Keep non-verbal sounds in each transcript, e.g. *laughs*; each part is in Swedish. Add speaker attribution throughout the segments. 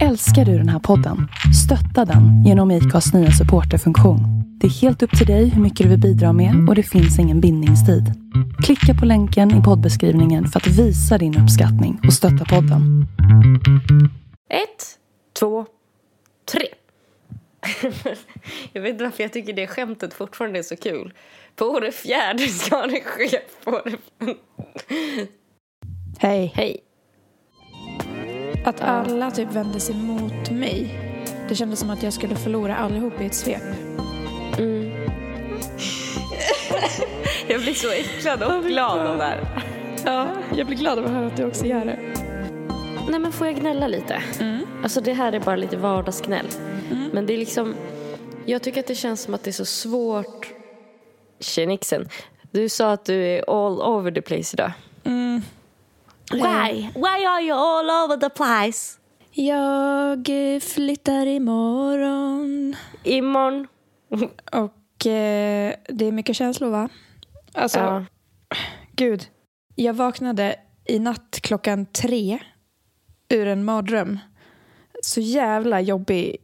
Speaker 1: Älskar du den här podden? Stötta den genom IKAs nya supporterfunktion. Det är helt upp till dig hur mycket du vill bidra med och det finns ingen bindningstid. Klicka på länken i poddbeskrivningen för att visa din uppskattning och stötta podden.
Speaker 2: Ett, två, tre. *laughs* jag vet inte varför jag tycker det skämtet fortfarande är så kul. På det fjärde ska det ske på det...
Speaker 3: Hej.
Speaker 2: Hej.
Speaker 3: Att alla typ vände sig mot mig. Det kändes som att jag skulle förlora allihop i ett svep.
Speaker 2: Mm. *laughs* jag blir så äcklad och glad av det här.
Speaker 3: Ja, jag blir glad över att höra att du också gör det.
Speaker 2: Nej men får jag gnälla lite?
Speaker 3: Mm.
Speaker 2: Alltså det här är bara lite vardagsgnäll. Men det är liksom, jag tycker att det känns som att det är så svårt. Tjenixen, du sa att du är all over the place idag.
Speaker 3: Mm.
Speaker 2: Why? Why are you all over the place?
Speaker 3: Jag eh, flyttar imorgon.
Speaker 2: Imorgon.
Speaker 3: Och eh, det är mycket känslor va? Alltså,
Speaker 2: Ja.
Speaker 3: gud. Jag vaknade i natt klockan tre ur en mardröm. Så jävla jobbig.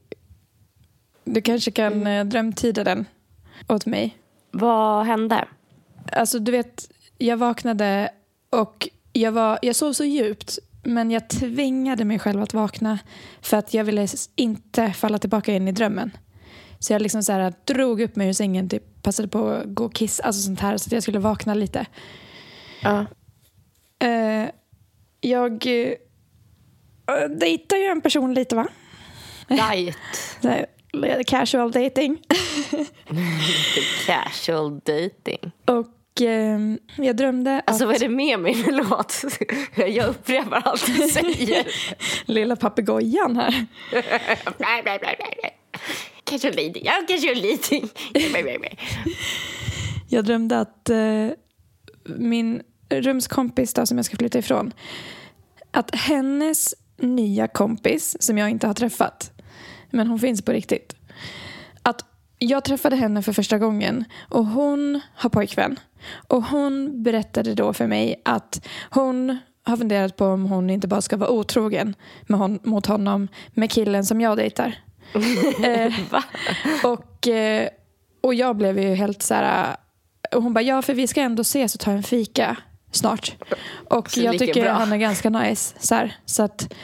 Speaker 3: Du kanske kan
Speaker 2: Mm.
Speaker 3: eh, drömtyda den åt mig.
Speaker 2: Vad hände?
Speaker 3: Alltså du vet, jag vaknade och jag, var, jag sov så djupt men jag tvingade mig själv att vakna för att jag ville inte falla tillbaka in i drömmen. Så jag liksom så här, drog upp mig ur sängen, typ, passade på att gå och kissa, alltså sånt här, så att jag skulle vakna lite.
Speaker 2: Ja.
Speaker 3: Eh, jag uh, dejtar ju en person lite va? *laughs* Här, Casual dating. *laughs*
Speaker 2: Casual dating.
Speaker 3: Och eh, jag drömde
Speaker 2: Alltså
Speaker 3: att
Speaker 2: vad är det med mig? Förlåt. *laughs* Jag upprepar allt du *laughs* säger.
Speaker 3: lilla papegojan här. *laughs*
Speaker 2: Ja.
Speaker 3: Jag drömde att eh, min rumskompis då, som jag ska flytta ifrån, att hennes nya kompis, som jag inte har träffat, men hon finns på riktigt, jag träffade henne för första gången och hon har pojkvän. Och hon berättade då för mig att hon har funderat på om hon inte bara ska vara otrogen hon, mot honom med killen som jag dejtar. *laughs* eh, och, eh, och jag blev ju helt så här... Och hon bara, ja för vi ska ändå ses och ta en fika snart. Och
Speaker 2: Så
Speaker 3: jag tycker
Speaker 2: bra.
Speaker 3: han är ganska nice. Så, här. så att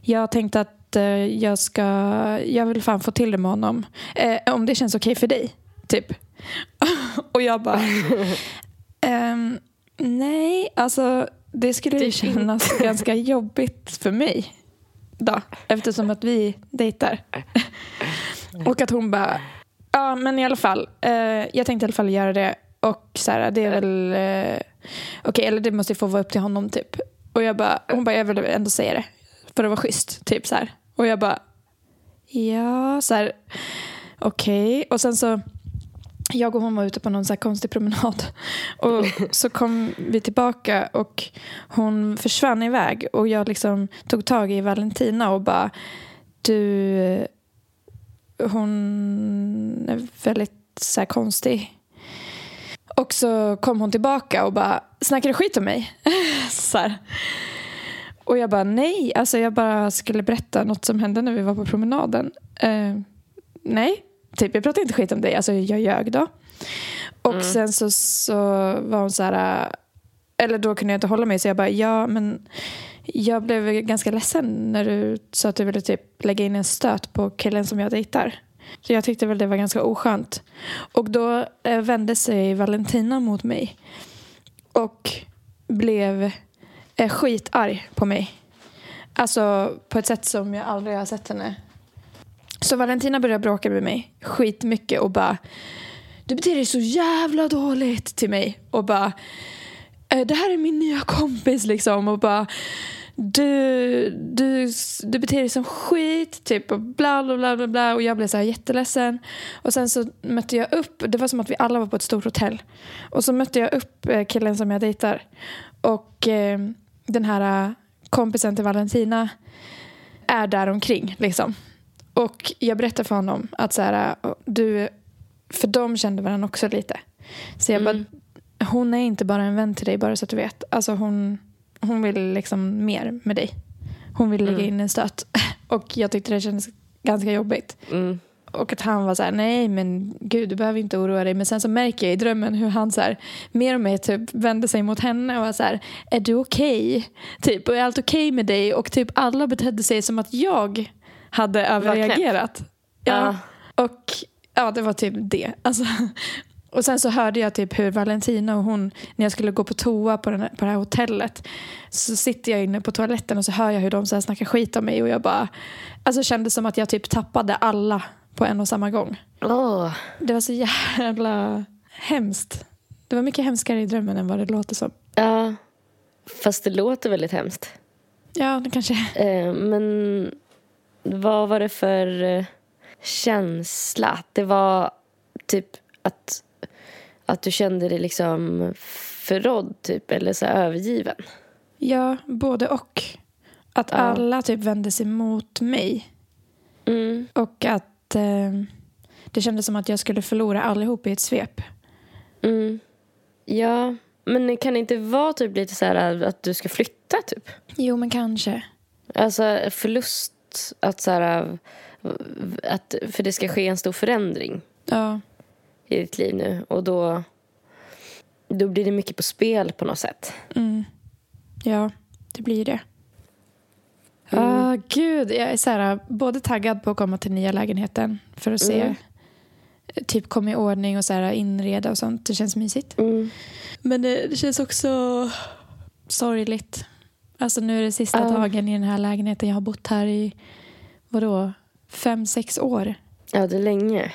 Speaker 3: jag tänkte att eh, jag ska, jag vill fan få till det med honom. Eh, om det känns okej för dig, typ. *laughs* och jag bara, *laughs* ehm, nej, alltså det skulle
Speaker 2: Det
Speaker 3: ju kännas *laughs* ganska jobbigt för mig. Då, eftersom att vi dejtar. Och att hon bara, ja men i alla fall, eh, jag tänkte i alla fall göra det. Och så här, det är väl, eh, okej eller det måste ju få vara upp till honom typ. Och jag bara, hon bara, jag vill ändå säga det. För att vara schysst, typ så här. Och jag bara, ja, så här, okej. Och sen så, jag och hon var ute på någon så här konstig promenad. *laughs* Och så kom vi tillbaka och hon försvann iväg. Och jag liksom tog tag i Valentina och bara, du, hon är väldigt så här konstig. Och så kom hon tillbaka och bara, snackar du skit om mig? *laughs* så här. Och jag bara, nej, alltså jag bara skulle berätta något som hände när vi var på promenaden. Eh, nej, typ jag pratar inte skit om dig, alltså jag ljög då. Och sen så, så var hon så här, eller då kunde jag inte hålla mig så jag bara, ja men jag blev ganska ledsen när du sa att du ville typ lägga in en stöt på killen som jag dejtar. Så jag tyckte väl det var ganska oskönt. Och då eh, vände sig Valentina mot mig. Och blev är skitarg på mig. Alltså på ett sätt som jag aldrig har sett henne. Så Valentina började bråka med mig skitmycket och bara Du beter dig så jävla dåligt till mig. Och bara eh, Det här är min nya kompis liksom. Och bara du, du, du beter dig som skit, typ och bla bla bla bla bla och jag blev så här jätteledsen. Och sen så mötte jag upp, det var som att vi alla var på ett stort hotell. Och så mötte jag upp eh, killen som jag dejtar. Och eh, den här eh, kompisen till Valentina är där omkring liksom. Och jag berättade för honom att så här, eh, du, för de kände varandra också lite. Så jag bara, hon är inte bara en vän till dig bara så att du vet. Alltså hon, hon vill liksom mer med dig. Hon ville lägga in en stöt. *laughs* Och jag tyckte det kändes ganska jobbigt.
Speaker 2: Mm.
Speaker 3: Och att han var så här, nej men gud du behöver inte oroa dig. Men sen så märker jag i drömmen hur han så här, mer och mer typ vände sig mot henne och var så här, är du okej? Okay? Typ, och är allt okej okay med dig? Och typ alla betedde sig som att jag hade överreagerat. Ja. Och ja, det var typ det. Alltså, *laughs* och sen så hörde jag typ hur Valentina och hon, när jag skulle gå på toa på, den här, på det här hotellet, så sitter jag inne på toaletten och så hör jag hur de så här snackar skit om mig och jag bara, alltså kände som att jag typ tappade alla på en och samma gång.
Speaker 2: Oh.
Speaker 3: Det var så jävla hemskt. Det var mycket hemskare i drömmen än vad det låter som.
Speaker 2: Ja, fast det låter väldigt hemskt.
Speaker 3: Ja, det kanske
Speaker 2: eh, Men vad var det för eh, känsla? Det var typ att, att du kände dig liksom förrådd typ, eller så övergiven?
Speaker 3: Ja, både och. Att ja. alla typ vände sig mot mig.
Speaker 2: Mm.
Speaker 3: Och att eh, det kändes som att jag skulle förlora allihop i ett svep.
Speaker 2: Mm. Ja, men kan det inte vara typ lite så här att du ska flytta typ?
Speaker 3: Jo, men kanske.
Speaker 2: Alltså förlust, att så här, att, för det ska ske en stor förändring
Speaker 3: ja.
Speaker 2: i ditt liv nu. Och då, då blir det mycket på spel på något sätt.
Speaker 3: Mm. Ja, det blir det. Mm. Oh, gud, jag är så här, både taggad på att komma till nya lägenheten för att se mm. typ komma i ordning och så här, inreda och sånt. Det känns mysigt.
Speaker 2: Mm.
Speaker 3: Men det, det, känns också sorgligt. Alltså nu är det sista uh. dagen i den här lägenheten. Jag har bott här i vadå, fem, sex år.
Speaker 2: Ja, det är länge.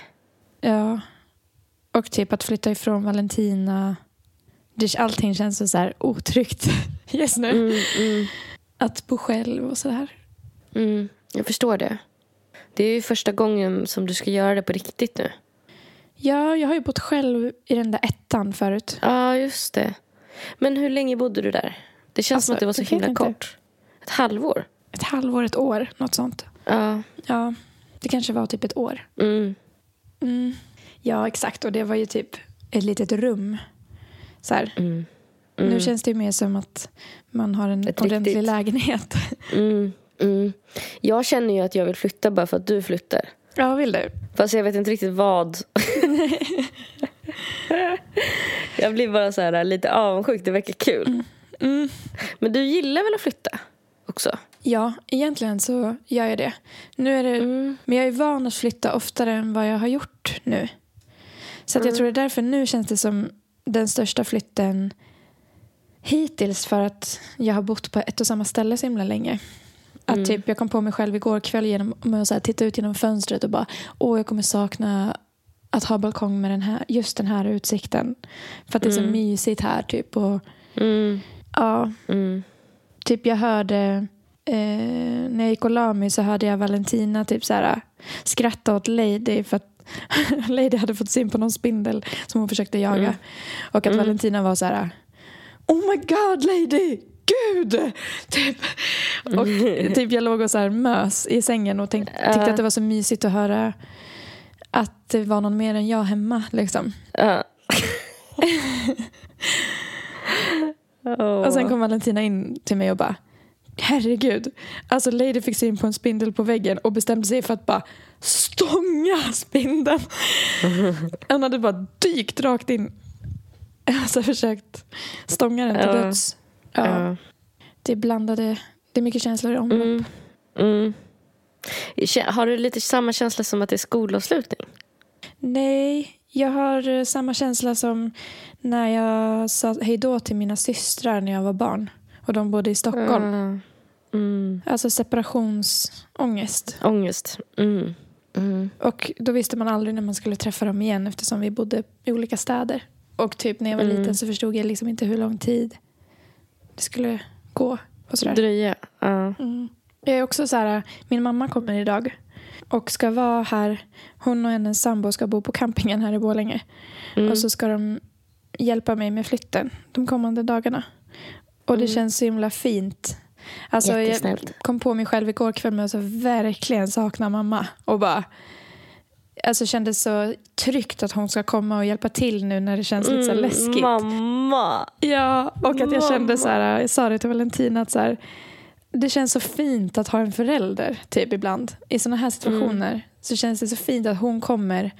Speaker 3: Ja. Och typ att flytta ifrån Valentina. allting känns så här otryggt *laughs* just nu.
Speaker 2: Mm, mm
Speaker 3: att bo själv och sådär.
Speaker 2: Mm, jag förstår det. Det är ju första gången som du ska göra det på riktigt nu.
Speaker 3: Ja, jag har ju bott själv i den där ettan förut.
Speaker 2: Ja, just det. Men hur länge bodde du där? Det känns alltså, som att det var så himla kort. Ett halvår?
Speaker 3: Ett halvår, ett år, något sånt.
Speaker 2: Ja.
Speaker 3: Ja, det kanske var typ ett år.
Speaker 2: Mm.
Speaker 3: Mm. Ja, exakt. Och det var ju typ ett litet rum. Så här.
Speaker 2: Mm.
Speaker 3: Mm. Nu känns det mer som att man har en Ett ordentlig riktigt. lägenhet. *laughs*
Speaker 2: Mm, mm. Jag känner ju att jag vill flytta bara för att du flyttar.
Speaker 3: Ja, vill du?
Speaker 2: Fast jag vet inte riktigt vad. *laughs* jag blir bara så här lite avundsjuk. Det verkar kul.
Speaker 3: Mm. mm.
Speaker 2: Men du gillar väl att flytta också?
Speaker 3: Ja, egentligen så gör jag det. Nu är det
Speaker 2: mm.
Speaker 3: Men jag är van att flytta oftare än vad jag har gjort nu. Så jag tror det är därför nu känns det som den största flytten hittills för att jag har bott på ett och samma ställe så himla länge. Att mm. typ, jag kom på mig själv igår kväll genom att så här, titta ut genom fönstret och bara åh jag kommer sakna att ha balkong med den här, just den här utsikten. För att det är så mm. mysigt här typ. Och,
Speaker 2: mm.
Speaker 3: Ja.
Speaker 2: Mm.
Speaker 3: Typ jag hörde eh, när jag gick och la mig så hörde jag Valentina typ så här, skratta åt Lady för att *laughs* Lady hade fått syn på någon spindel som hon försökte jaga. Mm. Och att. Valentina var så här Oh my god lady! Gud! Typ. Och *laughs* typ jag låg och så här mös i sängen och tänk, tyckte att det var så mysigt att höra att det var någon mer än jag hemma. Liksom.
Speaker 2: Uh.
Speaker 3: oh. Och sen kom Valentina in till mig och bara Herregud. Alltså Lady fick syn på en spindel på väggen och bestämde sig för att bara stånga spindeln. *laughs* Han hade bara dykt rakt in *laughs* alltså försökt stånga den till döds. Ja. Det är blandade, det är mycket känslor i omlopp.
Speaker 2: Mm. Mm. Har du lite samma känsla som att det är skolavslutning?
Speaker 3: Nej, jag har eh, samma känsla som när jag sa hejdå till mina systrar när jag var barn. Och de bodde i Stockholm.
Speaker 2: Mm. Mm.
Speaker 3: Alltså separationsångest.
Speaker 2: Ångest. Mm. Mm.
Speaker 3: Och då visste man aldrig när man skulle träffa dem igen eftersom vi bodde i olika städer. Och typ när jag var mm. liten så förstod jag liksom inte hur lång tid det skulle gå. Och sådär.
Speaker 2: Dröja.
Speaker 3: Uh. Mm. Jag är också så här, min mamma kommer idag och ska vara här. Hon och hennes sambo ska bo på campingen här i Borlänge. Mm. Och så ska de hjälpa mig med flytten de kommande dagarna. Och det mm. känns så himla fint. Alltså, jag kom på mig själv igår kväll med att verkligen sakna mamma. Och bara alltså kändes så tryggt att hon ska komma och hjälpa till nu när det känns lite så
Speaker 2: mm,
Speaker 3: läskigt.
Speaker 2: Mamma!
Speaker 3: Ja, och att jag
Speaker 2: mamma.
Speaker 3: kände så här, jag sa det till Valentina att så här, det känns så fint att ha en förälder typ ibland. I såna här situationer så känns det så fint att hon kommer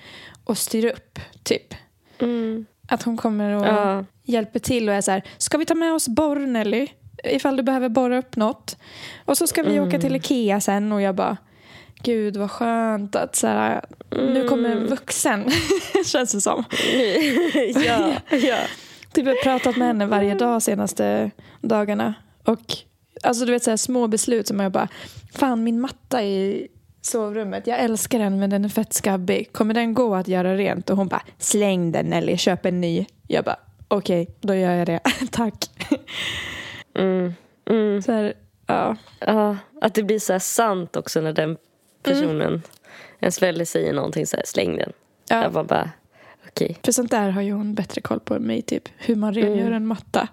Speaker 3: och styr upp typ.
Speaker 2: Mm.
Speaker 3: Att hon kommer och
Speaker 2: Ja.
Speaker 3: hjälper till och är så här, ska vi ta med oss borr Nelly? Ifall du behöver borra upp något. Och så ska vi åka till Ikea sen och jag bara, gud vad skönt att så här, nu kommer en vuxen, *laughs* känns det som. *laughs*
Speaker 2: ja, ja. *laughs*
Speaker 3: Typ jag har pratat med henne varje dag senaste dagarna. Och alltså du vet så här, små beslut som jag bara, fan min matta i sovrummet, jag älskar den men den är fett skabbig. Kommer den gå att göra rent? Och hon bara, släng den Nelly, köp en ny. Jag bara, okej, då gör jag det. Tack.
Speaker 2: Mm. Mm.
Speaker 3: Så här, ja.
Speaker 2: Ja, att det blir så här sant också när den personen, ens förälder säger någonting så här, släng den.
Speaker 3: Ja.
Speaker 2: Jag bara, bara okej.
Speaker 3: För sånt där har ju hon bättre koll på än mig, typ. Hur man rengör en matta.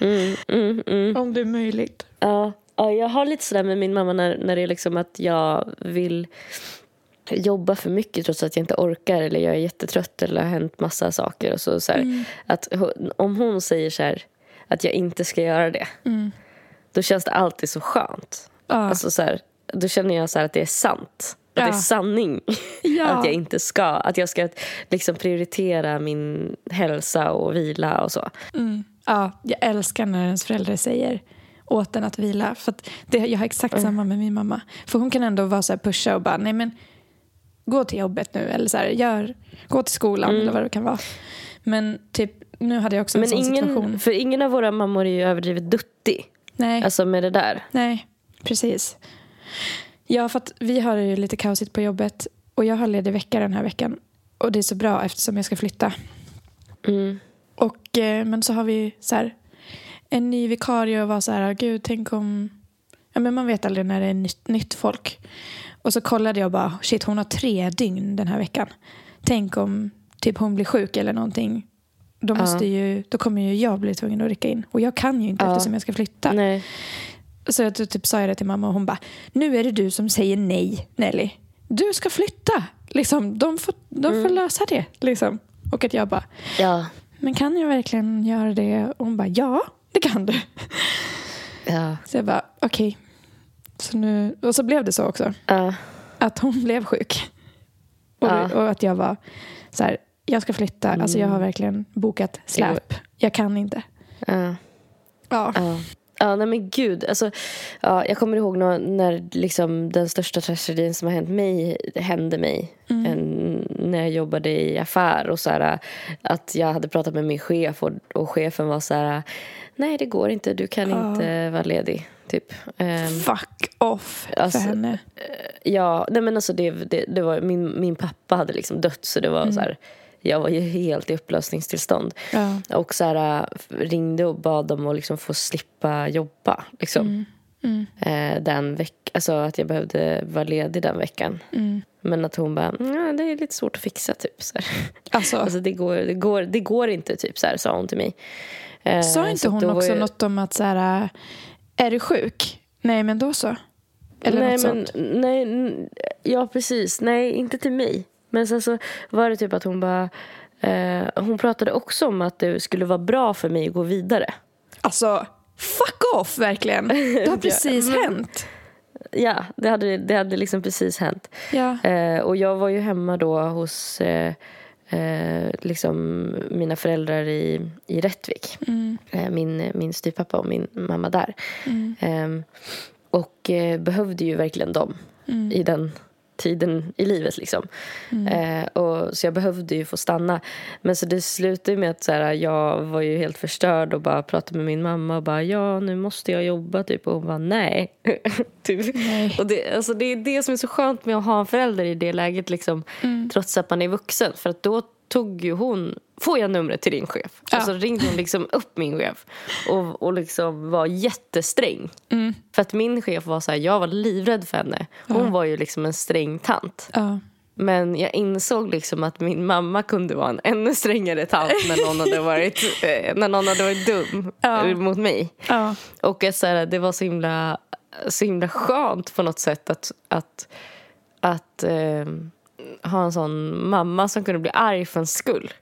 Speaker 2: Mm, mm, mm.
Speaker 3: Om det är möjligt.
Speaker 2: Ja, ja, jag har lite sådär med min mamma när, när det är liksom att jag vill jobba för mycket trots att jag inte orkar eller jag är jättetrött eller har hänt massa saker. Och så, så här, att om hon säger så här, att jag inte ska göra det då känns det alltid så skönt.
Speaker 3: Ja.
Speaker 2: Alltså, så här, då känner jag så att det är sant. Att det
Speaker 3: Ja.
Speaker 2: är sanning. *laughs*
Speaker 3: Ja.
Speaker 2: Att jag inte ska. Att jag ska liksom prioritera min hälsa och vila och så.
Speaker 3: Mm. Ja, jag älskar när ens föräldrar säger åt en att vila. För att det, jag har exakt samma med min mamma. För hon kan ändå vara så här pusha och bara, nej men gå till jobbet nu. Eller så här, gör, gå till skolan eller vad det kan vara. Men typ, nu hade jag också en
Speaker 2: Men
Speaker 3: sån situation.
Speaker 2: ingen, för ingen av våra mammor är ju överdrivet duttig.
Speaker 3: Nej.
Speaker 2: Alltså med det där.
Speaker 3: Nej, precis. Ja, för att vi har ju lite kaosigt på jobbet och jag har ledig vecka den här veckan. Och det är så bra eftersom jag ska flytta.
Speaker 2: Mm.
Speaker 3: Och, eh, men så har vi så här, en ny vikarie och var så här, gud tänk om... Ja, men man vet aldrig när det är nytt, nytt folk. Och så kollade jag bara, shit hon har tre dygn den här veckan. Tänk om typ hon blir sjuk eller någonting. Då, måste ju, då kommer ju jag bli tvungen att rycka in. Och jag kan ju inte
Speaker 2: Ja.
Speaker 3: eftersom jag ska flytta.
Speaker 2: Nej.
Speaker 3: Så jag typ sa jag det till mamma och hon bara, nu är det du som säger nej Nelly. Du ska flytta. Liksom, de får, de får
Speaker 2: Mm.
Speaker 3: lösa det. Liksom. Och att jag bara,
Speaker 2: Ja.
Speaker 3: men kan jag verkligen göra det? Och hon bara, ja det kan du.
Speaker 2: Ja.
Speaker 3: Så jag bara, okej. Så nu, och så blev det så också.
Speaker 2: Ja.
Speaker 3: Att hon *laughs* blev sjuk. Och,
Speaker 2: Ja.
Speaker 3: och att jag var så här, jag ska flytta. Alltså jag har verkligen bokat släp. Jag kan inte.
Speaker 2: Ja.
Speaker 3: Ja.
Speaker 2: Ja. Nej men gud. Alltså, ja, jag kommer ihåg när, när liksom den största tragedin som har hänt mig hände mig. En, när jag jobbade i affär. och så här, Att jag hade pratat med min chef och, och chefen var så här... Nej, det går inte. Du kan inte vara ledig. Typ. Ehm,
Speaker 3: Fuck off
Speaker 2: Alltså,
Speaker 3: för henne.
Speaker 2: Ja, nej men alltså det, det, det var, min, min pappa hade liksom dött så det var så här, jag var ju helt i upplösningstillstånd.
Speaker 3: Ja.
Speaker 2: Och så här, ringde och bad om att liksom få slippa jobba. Liksom. Eh, den veck- alltså att jag behövde vara ledig den veckan. Men att hon bara, "Ja, det är lite svårt att fixa typ. Så. *laughs*
Speaker 3: Alltså,
Speaker 2: Alltså det går, det, går, det går inte typ så här, sa hon till mig. Eh,
Speaker 3: Sa inte hon också
Speaker 2: ju-
Speaker 3: något om att så här, är du sjuk? Nej, men då så. Eller
Speaker 2: nej,
Speaker 3: något
Speaker 2: men,
Speaker 3: sånt.
Speaker 2: nej, ja precis. Nej, inte till mig. Men sen så var det typ att hon bara... Eh, hon pratade också om att det skulle vara bra för mig att gå vidare.
Speaker 3: Alltså, fuck off verkligen. Det har *laughs* precis
Speaker 2: men-
Speaker 3: hänt.
Speaker 2: Ja, det hade, det hade liksom precis hänt.
Speaker 3: Ja.
Speaker 2: Eh, och jag var ju hemma då hos eh, eh, liksom mina föräldrar i, i Rättvik. Eh, min, min styvpappa och min mamma där. Eh, och eh, behövde ju verkligen dem i den tiden i livet. Liksom. Eh, och, så jag behövde ju få stanna. Men så det slutade med att så här, jag var ju helt förstörd och bara pratade med min mamma och bara ja, nu måste jag jobba. Typ. Och hon bara nej. *laughs* typ.
Speaker 3: Nej.
Speaker 2: Och det, alltså, det är det som är så skönt med att ha en förälder i det läget. Liksom, Trots att man är vuxen. För att då tog ju hon... Får jag numret till din chef?
Speaker 3: Ja.
Speaker 2: Och så ringde hon liksom upp min chef och, och liksom var jättesträng. För att min chef var så här, jag var livrädd för henne. Hon var ju liksom en sträng tant.
Speaker 3: Ja.
Speaker 2: Men jag insåg liksom att min mamma kunde vara en ännu strängare tant när någon hade *laughs* varit, eh, när någon hade varit dum
Speaker 3: Ja.
Speaker 2: eh, mot mig.
Speaker 3: Ja.
Speaker 2: Och så här, det var så himla, så himla skönt på något sätt att, att, att eh, ha en sån mamma som kunde bli arg för en skull.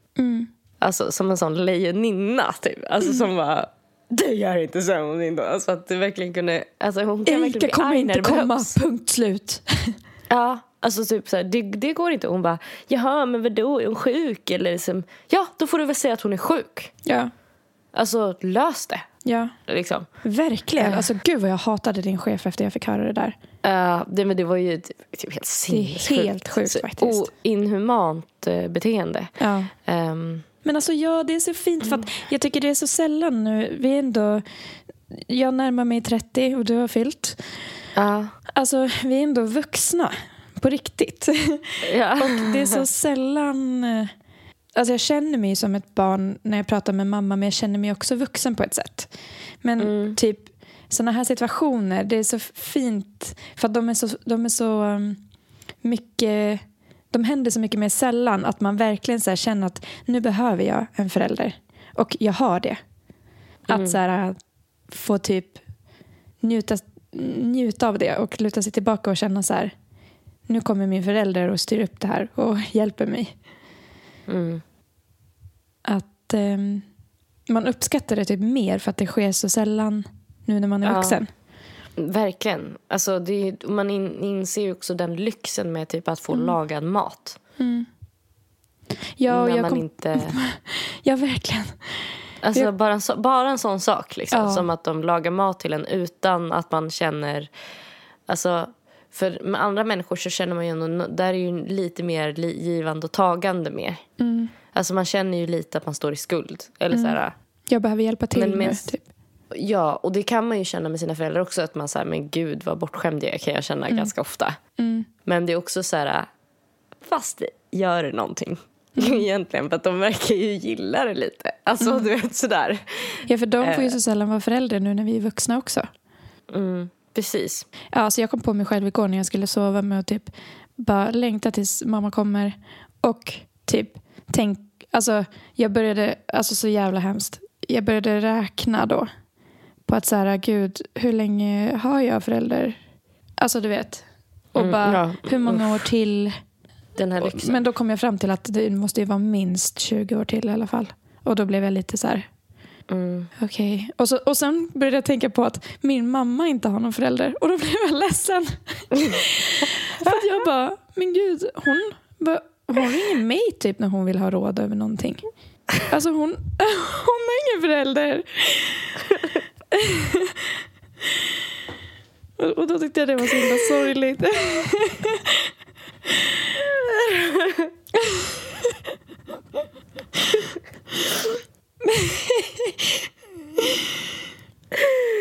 Speaker 2: Alltså som en sån lejoninna typ. Alltså som var du gör inte så din dotter. Alltså att du verkligen kunde, alltså hon kan verkligen
Speaker 3: Erika
Speaker 2: bli arg när
Speaker 3: inte
Speaker 2: det
Speaker 3: komma,
Speaker 2: behövs.
Speaker 3: punkt slut. *laughs*
Speaker 2: Ja, alltså typ så här, det, det går inte. Hon bara, jaha men vadå, är hon sjuk? Eller liksom, ja då får du väl säga att hon är sjuk.
Speaker 3: Ja,
Speaker 2: Alltså lös det.
Speaker 3: Ja.
Speaker 2: Liksom.
Speaker 3: Verkligen.
Speaker 2: Äh.
Speaker 3: Alltså gud vad jag hatade din chef efter jag fick höra det där.
Speaker 2: Uh, det, men det var ju typ, typ helt sinnessjukt.
Speaker 3: helt sjukt faktiskt.
Speaker 2: inhumant uh, beteende.
Speaker 3: Ja.
Speaker 2: Ehm,
Speaker 3: Men alltså ja, det är så fint för att jag tycker det är så sällan nu. Vi är ändå, jag närmar mig 30 och du har fyllt.
Speaker 2: ja.
Speaker 3: Alltså vi är ändå vuxna på riktigt.
Speaker 2: ja. *laughs*
Speaker 3: Och det är så *laughs* sällan... Alltså jag känner mig som ett barn när jag pratar med mamma men jag känner mig också vuxen på ett sätt. Men
Speaker 2: Mm.
Speaker 3: typ sådana här situationer, det är så fint för att de är så, de är så um, mycket... De händer så mycket mer sällan att man verkligen så känner att nu behöver jag en förälder. Och jag har det.
Speaker 2: Mm.
Speaker 3: Att så här, få typ njuta, njuta av det och luta sig tillbaka och känna så här nu kommer min förälder och styr upp det här och *laughs* hjälper mig.
Speaker 2: Mm.
Speaker 3: Att ehm, man uppskattar det typ mer för att det sker så sällan nu när man är
Speaker 2: Ja.
Speaker 3: vuxen.
Speaker 2: Verkligen. Alltså, är, man in, inser ju också den lyxen med typ att få lagad mat.
Speaker 3: Ja, och
Speaker 2: när
Speaker 3: jag
Speaker 2: man
Speaker 3: kom,
Speaker 2: inte... *laughs*
Speaker 3: ja, verkligen.
Speaker 2: Alltså,
Speaker 3: Jag-
Speaker 2: bara, en så, bara en sån sak. Liksom,
Speaker 3: Ja.
Speaker 2: Som att de lagar mat till en utan att man känner... Alltså, för med andra människor så känner man ju ändå... Där är ju lite mer givande och tagande med.
Speaker 3: Mm.
Speaker 2: Alltså man känner ju lite att man står i skuld. Eller så här,
Speaker 3: Jag behöver hjälpa till
Speaker 2: Men
Speaker 3: nu.
Speaker 2: minst-
Speaker 3: Typ.
Speaker 2: Ja, och det kan man ju känna med sina föräldrar också. Att man säger men gud vad bortskämd jag kan jag känna ganska ofta.
Speaker 3: Mm.
Speaker 2: Men det är också så här, fast gör det någonting. *laughs* Egentligen, för att de verkar ju gilla det lite. Alltså du vet sådär.
Speaker 3: Ja, för de får ju
Speaker 2: Eh.
Speaker 3: så sällan vara föräldrar nu när vi är vuxna också.
Speaker 2: Mm, precis.
Speaker 3: Ja, alltså jag kom på mig själv igår när jag skulle sova med att typ bara längta tills mamma kommer. Och typ tänk, alltså jag började, alltså så jävla hemskt. Jag började räkna då på att så här, gud, hur länge har jag förälder? Alltså du vet. Och
Speaker 2: Mm,
Speaker 3: bara,
Speaker 2: ja.
Speaker 3: hur många år till?
Speaker 2: Den här lyxen.
Speaker 3: Men då kom jag fram till att det måste ju vara minst 20 år till i alla fall. Och då blev jag lite så här,
Speaker 2: Mm.
Speaker 3: okej. Och, så, och sen började jag tänka på att min mamma inte har någon förälder. Och då blev jag ledsen. *laughs* För att jag bara, men gud, hon, bara, hon ringer mig typ när hon vill ha råd över någonting. Alltså hon, *laughs* hon har ingen förälder. *laughs* Och och då tyckte jag det var så himla sorgligt.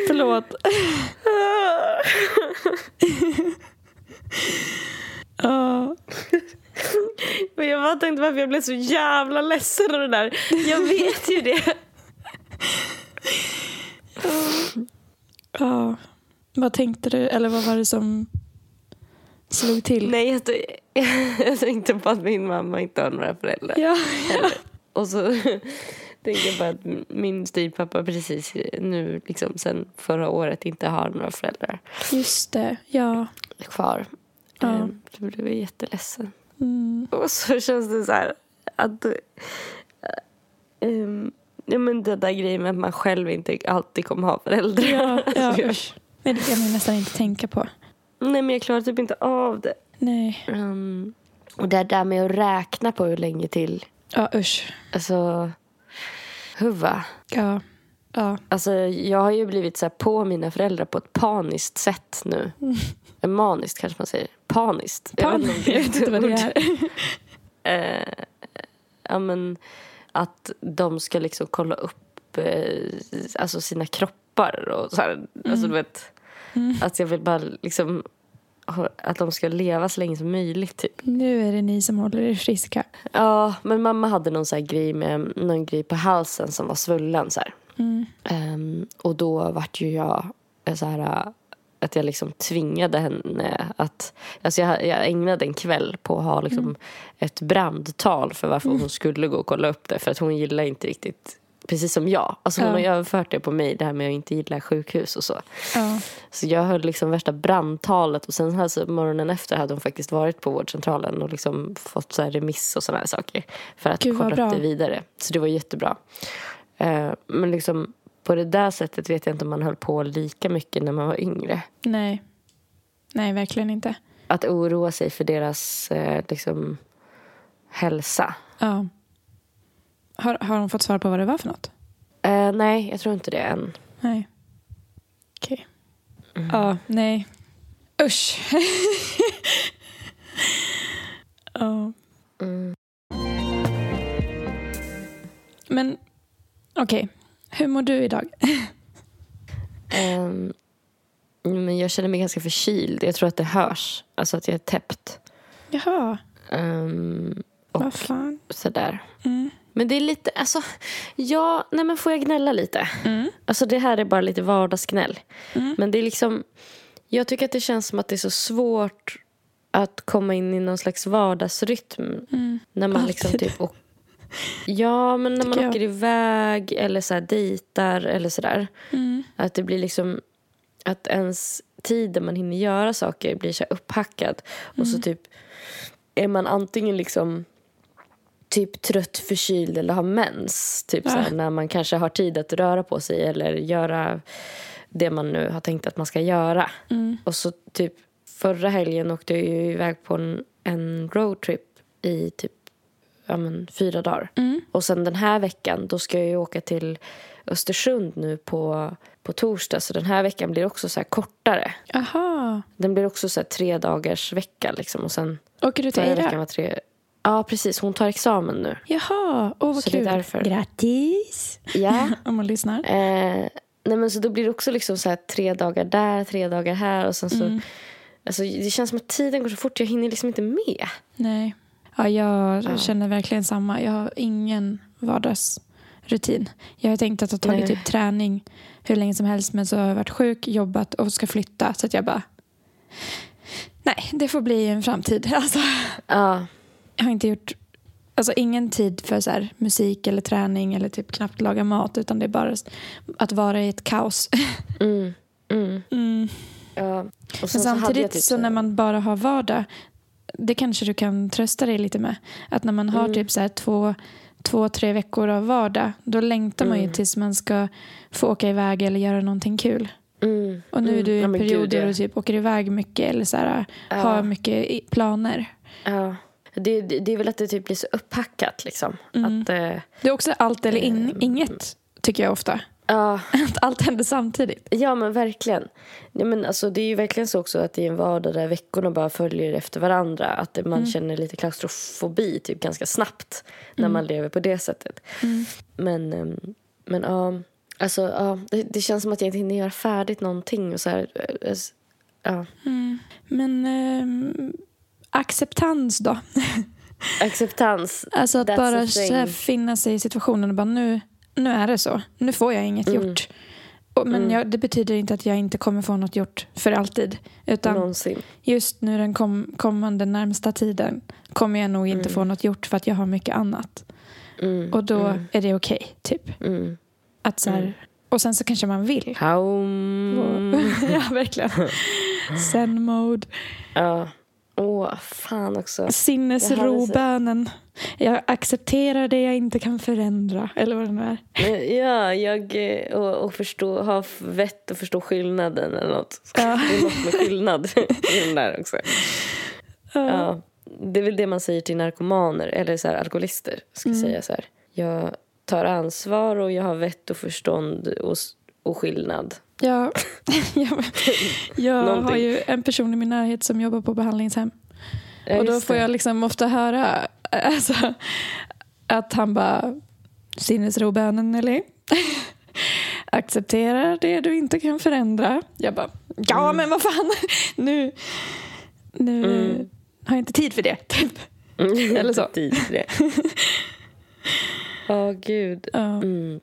Speaker 3: Förlåt. Ja.
Speaker 2: Men jag bara tänkte varför jag blev så jävla ledsen av det där. Jag vet ju det.
Speaker 3: Ja. Vad tänkte du? Eller vad var det som slog till?
Speaker 2: Nej, jag, jag tänkte på att min mamma inte har några föräldrar.
Speaker 3: Ja.
Speaker 2: Och så tänker jag bara att min styvpappa precis nu, liksom sen förra året, inte har några föräldrar
Speaker 3: Just det. Ja.
Speaker 2: kvar.
Speaker 3: Ja.
Speaker 2: Ehm, Så blev jag jätteledsen.
Speaker 3: Mm.
Speaker 2: Och så känns det så här att... ehm, ja, men det där grejen med att man själv inte alltid kommer ha föräldrar.
Speaker 3: Ja, ja, *laughs*
Speaker 2: Alltså, jag-
Speaker 3: det kan man nästan inte tänka på.
Speaker 2: Nej, men jag klarar typ inte av det.
Speaker 3: Nej.
Speaker 2: Ehm, och det där med att räkna på hur länge till.
Speaker 3: Ja, usch.
Speaker 2: Alltså, huva.
Speaker 3: Ja. Ja.
Speaker 2: Alltså, jag har ju blivit så här på mina föräldrar på ett paniskt sätt nu. *laughs* Mm. Maniskt kanske man säger. Paniskt.
Speaker 3: Pan,
Speaker 2: om
Speaker 3: jag vet inte vad det är. *laughs*
Speaker 2: Eh, ja, men att de ska liksom kolla upp eh, alltså sina kroppar och så här. Alltså, du vet, Att jag vill bara liksom att de ska leva så länge som möjligt. Typ.
Speaker 3: Nu är det ni som håller er friska.
Speaker 2: Ja, men mamma hade någon så grej med någon grej på halsen som var svullen. Så.
Speaker 3: Mm.
Speaker 2: Ehm, och då vart ju jag eh, så här eh, att jag liksom tvingade henne att... Alltså jag, jag ägnade en kväll på att ha liksom ett brandtal för varför hon skulle gå och kolla upp det. För att hon gillar inte riktigt, precis som jag. Alltså hon
Speaker 3: Ja.
Speaker 2: har ju överfört det på mig, det här med att inte gilla sjukhus och så.
Speaker 3: Ja.
Speaker 2: Så jag höll liksom värsta brandtalet och sen här så morgonen efter hade hon faktiskt varit på vårdcentralen och liksom fått så här remiss och sådana här saker. För att
Speaker 3: Gud,
Speaker 2: kolla upp det vidare. Så det var jättebra. Eh, men liksom på det där sättet vet jag inte om man höll på lika mycket när man var yngre.
Speaker 3: Nej. Nej, verkligen inte.
Speaker 2: Att oroa sig för deras eh, liksom, hälsa.
Speaker 3: Ja. Har, har hon fått svar på vad det var för något?
Speaker 2: Eh, nej, jag tror inte det än.
Speaker 3: Nej. Okej. Ja, nej. Usch. *laughs* ja.
Speaker 2: Mm.
Speaker 3: Men okej, hur mår du idag? *laughs*
Speaker 2: Ehm, men jag känner mig ganska förkyld. Jag tror att det hörs. Alltså att jag är täppt.
Speaker 3: Jaha,
Speaker 2: Ehm, och
Speaker 3: vad fan.
Speaker 2: sådär.
Speaker 3: Mm.
Speaker 2: Men det är lite, alltså, ja, nej men får jag gnälla lite?
Speaker 3: Mm.
Speaker 2: Alltså det här är bara lite vardagsgnäll.
Speaker 3: Mm.
Speaker 2: Men det är liksom, jag tycker att det känns som att det är så svårt att komma in i någon slags vardagsrytm.
Speaker 3: Mm.
Speaker 2: När man liksom
Speaker 3: Alltid.
Speaker 2: typ, och, ja men när man
Speaker 3: jag.
Speaker 2: åker iväg eller så här dejtar eller sådär.
Speaker 3: Mm.
Speaker 2: Att det blir liksom, att ens tid där man hinner göra saker blir så här upphackad. Och
Speaker 3: Mm.
Speaker 2: så typ är man antingen liksom typ trött, förkyld eller har mens. Typ
Speaker 3: Ja.
Speaker 2: så här, när man kanske har tid att röra på sig eller göra det man nu har tänkt att man ska göra.
Speaker 3: Mm.
Speaker 2: Och så typ förra helgen åkte jag ju iväg på en, en roadtrip i typ ja, men, fyra dagar.
Speaker 3: Mm.
Speaker 2: Och sen den här veckan då ska jag ju åka till Östersund nu på, på torsdag. Så den här veckan blir också så här kortare.
Speaker 3: Jaha.
Speaker 2: Den blir också så här tre dagars vecka liksom. Och sen
Speaker 3: Åker du till
Speaker 2: förra veckan
Speaker 3: Eira?
Speaker 2: var tre... Ja, precis. Hon tar examen nu.
Speaker 3: Jaha, åh vad
Speaker 2: Så det är
Speaker 3: kul.
Speaker 2: därför.
Speaker 3: Grattis!
Speaker 2: Ja. *laughs*
Speaker 3: Om man lyssnar.
Speaker 2: Eh, nej men så då blir det också liksom så här tre dagar där, tre dagar här. Och sen så,
Speaker 3: Mm.
Speaker 2: alltså, det känns som att tiden går så fort. Jag hinner liksom inte med.
Speaker 3: Nej. Ja, jag
Speaker 2: Ja.
Speaker 3: känner verkligen samma. Jag har ingen vardagsrutin. Jag har tänkt att ha tagit typ träning hur länge som helst men så har jag varit sjuk, jobbat och ska flytta så att jag bara Nej, det får bli en framtid. *laughs* Alltså,
Speaker 2: Ja,
Speaker 3: jag har inte gjort alltså, ingen tid för så här, musik eller träning eller typ knappt laga mat utan det är bara att vara i ett kaos. *laughs*
Speaker 2: mm, mm,
Speaker 3: Mm.
Speaker 2: ja. Och
Speaker 3: Men
Speaker 2: så hade
Speaker 3: samtidigt
Speaker 2: typ
Speaker 3: så
Speaker 2: här-
Speaker 3: när man bara har vardag, det kanske du kan trösta dig lite med. Att när man har
Speaker 2: Mm.
Speaker 3: typ så här två, två, tre veckor av vardag, då längtar man ju
Speaker 2: Mm.
Speaker 3: tills man ska få åka iväg eller göra någonting kul.
Speaker 2: Mm,
Speaker 3: Och nu är du i en
Speaker 2: men
Speaker 3: period där du typ åker iväg mycket eller så här,
Speaker 2: Ja.
Speaker 3: har mycket planer.
Speaker 2: Ja. Det, det, det är väl att det typ blir så upphackat liksom.
Speaker 3: Mm.
Speaker 2: Att, eh,
Speaker 3: Det är också allt eller in,
Speaker 2: Ehm.
Speaker 3: inget, tycker jag ofta.
Speaker 2: ja, *laughs*
Speaker 3: Att allt händer samtidigt.
Speaker 2: ja, men verkligen. Ja, men alltså, det är ju verkligen så också att det är en vardag där veckorna bara följer efter varandra. Att man
Speaker 3: Mm.
Speaker 2: känner lite klaustrofobi typ ganska snabbt när
Speaker 3: Mm.
Speaker 2: man lever på det sättet.
Speaker 3: Mm.
Speaker 2: Men, ehm, men ja, alltså, ja, det, det känns som att jag inte hinner göra färdigt någonting. Och så här, eh, s- ja.
Speaker 3: Mm. Men ehm, acceptans då? *laughs*
Speaker 2: Acceptans.
Speaker 3: Alltså att
Speaker 2: That's
Speaker 3: bara finna sig i situationen och bara nu, nu är det så. Nu får jag inget
Speaker 2: Mm.
Speaker 3: gjort. Och, men
Speaker 2: Mm.
Speaker 3: jag, det betyder inte att jag inte kommer få något gjort för alltid. Utan
Speaker 2: Någonsin.
Speaker 3: just nu den kom, kommande närmsta tiden kommer jag nog inte
Speaker 2: Mm.
Speaker 3: få något gjort för att jag har mycket annat.
Speaker 2: Mm.
Speaker 3: Och då
Speaker 2: Mm.
Speaker 3: är det okej, typ.
Speaker 2: Mm.
Speaker 3: Att så här. Och sen så kanske man vill. *laughs* Ja, verkligen. *laughs* Zen mode.
Speaker 2: Ja. Åh, fan också.
Speaker 3: Sinnesrobönen. Jag accepterar det jag inte kan förändra. Eller vad det nu är.
Speaker 2: Ja, jag eh, och, och förstå, ha vett och förstå skillnaden eller något.
Speaker 3: Ja.
Speaker 2: Det är något med skillnad i den där också. Ja. Det är väl det man säger till narkomaner eller så här, alkoholister. Ska
Speaker 3: Mm.
Speaker 2: säga så här. Jag tar ansvar och jag har vett och förstånd och, och skillnad. *laughs*
Speaker 3: Ja, jag, jag har ju en person i min närhet som jobbar på behandlingshem.
Speaker 2: Ja,
Speaker 3: och då får
Speaker 2: det.
Speaker 3: jag liksom ofta höra alltså, att han bara sinnesrobönen eller *laughs* accepterar det du inte kan förändra. Jag bara, ja
Speaker 2: Mm.
Speaker 3: men vad fan, *laughs* nu, nu
Speaker 2: Mm.
Speaker 3: har jag inte tid för det. Typ.
Speaker 2: Mm,
Speaker 3: Eller så.
Speaker 2: Tid för det. Ja, gud.
Speaker 3: Ja.
Speaker 2: Mm.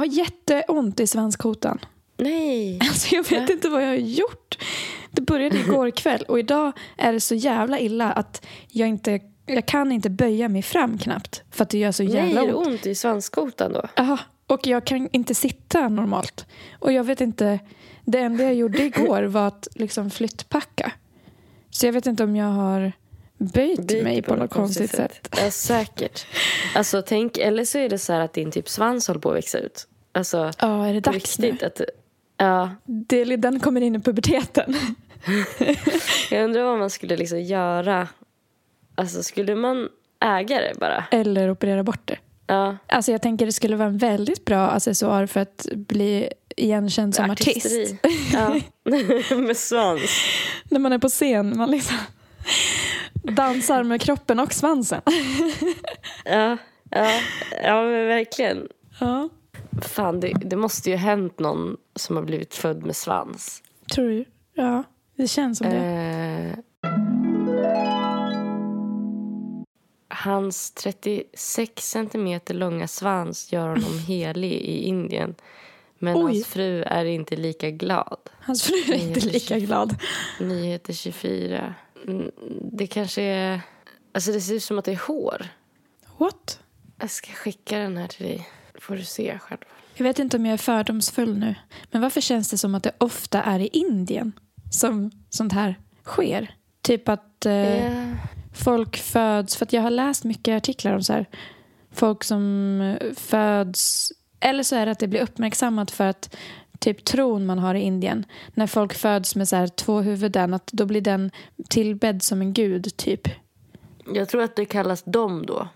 Speaker 3: Har jätteont i svanskotan.
Speaker 2: Nej.
Speaker 3: Alltså jag vet
Speaker 2: Ja.
Speaker 3: inte vad jag har gjort. Det började igår kväll och idag är det så jävla illa att jag inte jag kan inte böja mig fram knappt för att det gör så
Speaker 2: Nej,
Speaker 3: jävla
Speaker 2: det
Speaker 3: ont.
Speaker 2: ont i svanskotan då?
Speaker 3: Aha, och jag kan inte sitta normalt. Och jag vet inte, det enda jag gjorde igår var att liksom flyttpacka. Så jag vet inte om jag har böjt
Speaker 2: Biter
Speaker 3: mig på något konstigt sätt.
Speaker 2: Ja, säkert. Alltså, tänk, eller så är det så här att din typ svans håller på att växa ut. Alltså,
Speaker 3: Ja, är det dags nu?
Speaker 2: riktigt. Att, ja,
Speaker 3: Det, den kommer in i puberteten. *laughs*
Speaker 2: jag undrar vad man skulle liksom göra. Alltså, skulle man äga det bara?
Speaker 3: Eller operera bort det.
Speaker 2: Ja,
Speaker 3: Alltså jag tänker det skulle vara en väldigt bra accessoar för att bli igenkänd som
Speaker 2: artisteri.
Speaker 3: artist.
Speaker 2: Ja. *laughs* Med svans.
Speaker 3: När man är på scen, man liksom dansar med kroppen och svansen.
Speaker 2: Ja, ja, ja men verkligen.
Speaker 3: Ja,
Speaker 2: Fan, det, det måste ju ha hänt någon som har blivit född med svans.
Speaker 3: tror du? Ja, det känns som det.
Speaker 2: Eh, hans 36 centimeter långa svans gör honom *laughs* helig i Indien. Men
Speaker 3: Oj.
Speaker 2: hans fru är inte lika glad.
Speaker 3: Hans fru är inte lika glad.
Speaker 2: Nyheter 24. Mm, Det kanske är... Alltså det ser ut som att det är hår.
Speaker 3: What?
Speaker 2: Jag ska skicka den här till dig. Får du se själv.
Speaker 3: Jag vet inte om jag är fördomsfull nu. Men varför känns det som att det ofta är i Indien som sånt här sker? Typ att eh,
Speaker 2: Eh,
Speaker 3: folk föds... För att jag har läst mycket artiklar om så här, folk som eh, föds... Eller så är det att det blir uppmärksammat för att typ tron man har i Indien. När folk föds med så här två huvuden, att då blir den tillbedd som en gud, typ.
Speaker 2: jag tror att det kallas dom då.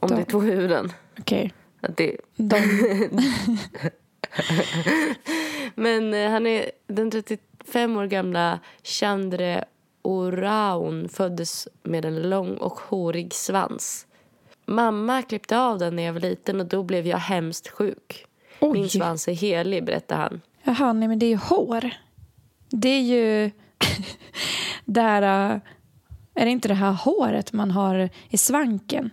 Speaker 2: Om
Speaker 3: Dom.
Speaker 2: det är två huvuden.
Speaker 3: Okej.
Speaker 2: Att det,
Speaker 3: De... *laughs*
Speaker 2: Men eh, han är den 35 år gamla Chandre Oraun föddes med en lång och hårig svans. Mamma klippte av den när jag var liten och då blev jag hemskt sjuk. Min
Speaker 3: Oj.
Speaker 2: svans är helig, berättar han.
Speaker 3: Jaha, nej men det är ju hår. Det är ju det här... äh, Är det inte det här håret man har i svanken?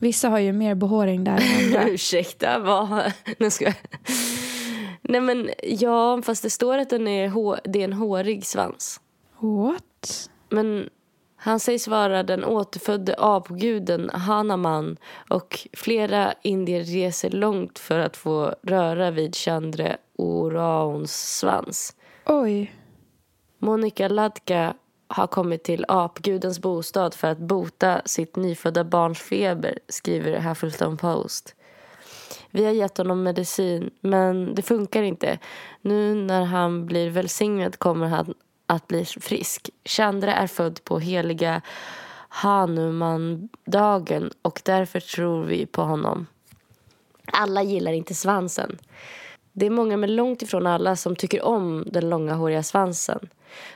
Speaker 3: Vissa har ju mer behåring där än *laughs* andra.
Speaker 2: Ursäkta, vad? Nu ska jag... Nej men ja, fast det står att den är, hå... det är en hårig svans.
Speaker 3: What?
Speaker 2: Men han sägs vara den återfödde apguden Hanuman och flera indier reser långt för att få röra vid Chandra Orauns svans.
Speaker 3: Oj.
Speaker 2: Monica Ladka har kommit till apgudens bostad för att bota sitt nyfödda barns feber, skriver Huffington Post. Vi har gett honom medicin, men det funkar inte. Nu när han blir välsignad kommer han att bli frisk. Chandra är född på heliga Hanuman-dagen och därför tror vi på honom. Alla gillar inte svansen. Det är många, men långt ifrån alla, som tycker om den långa håriga svansen.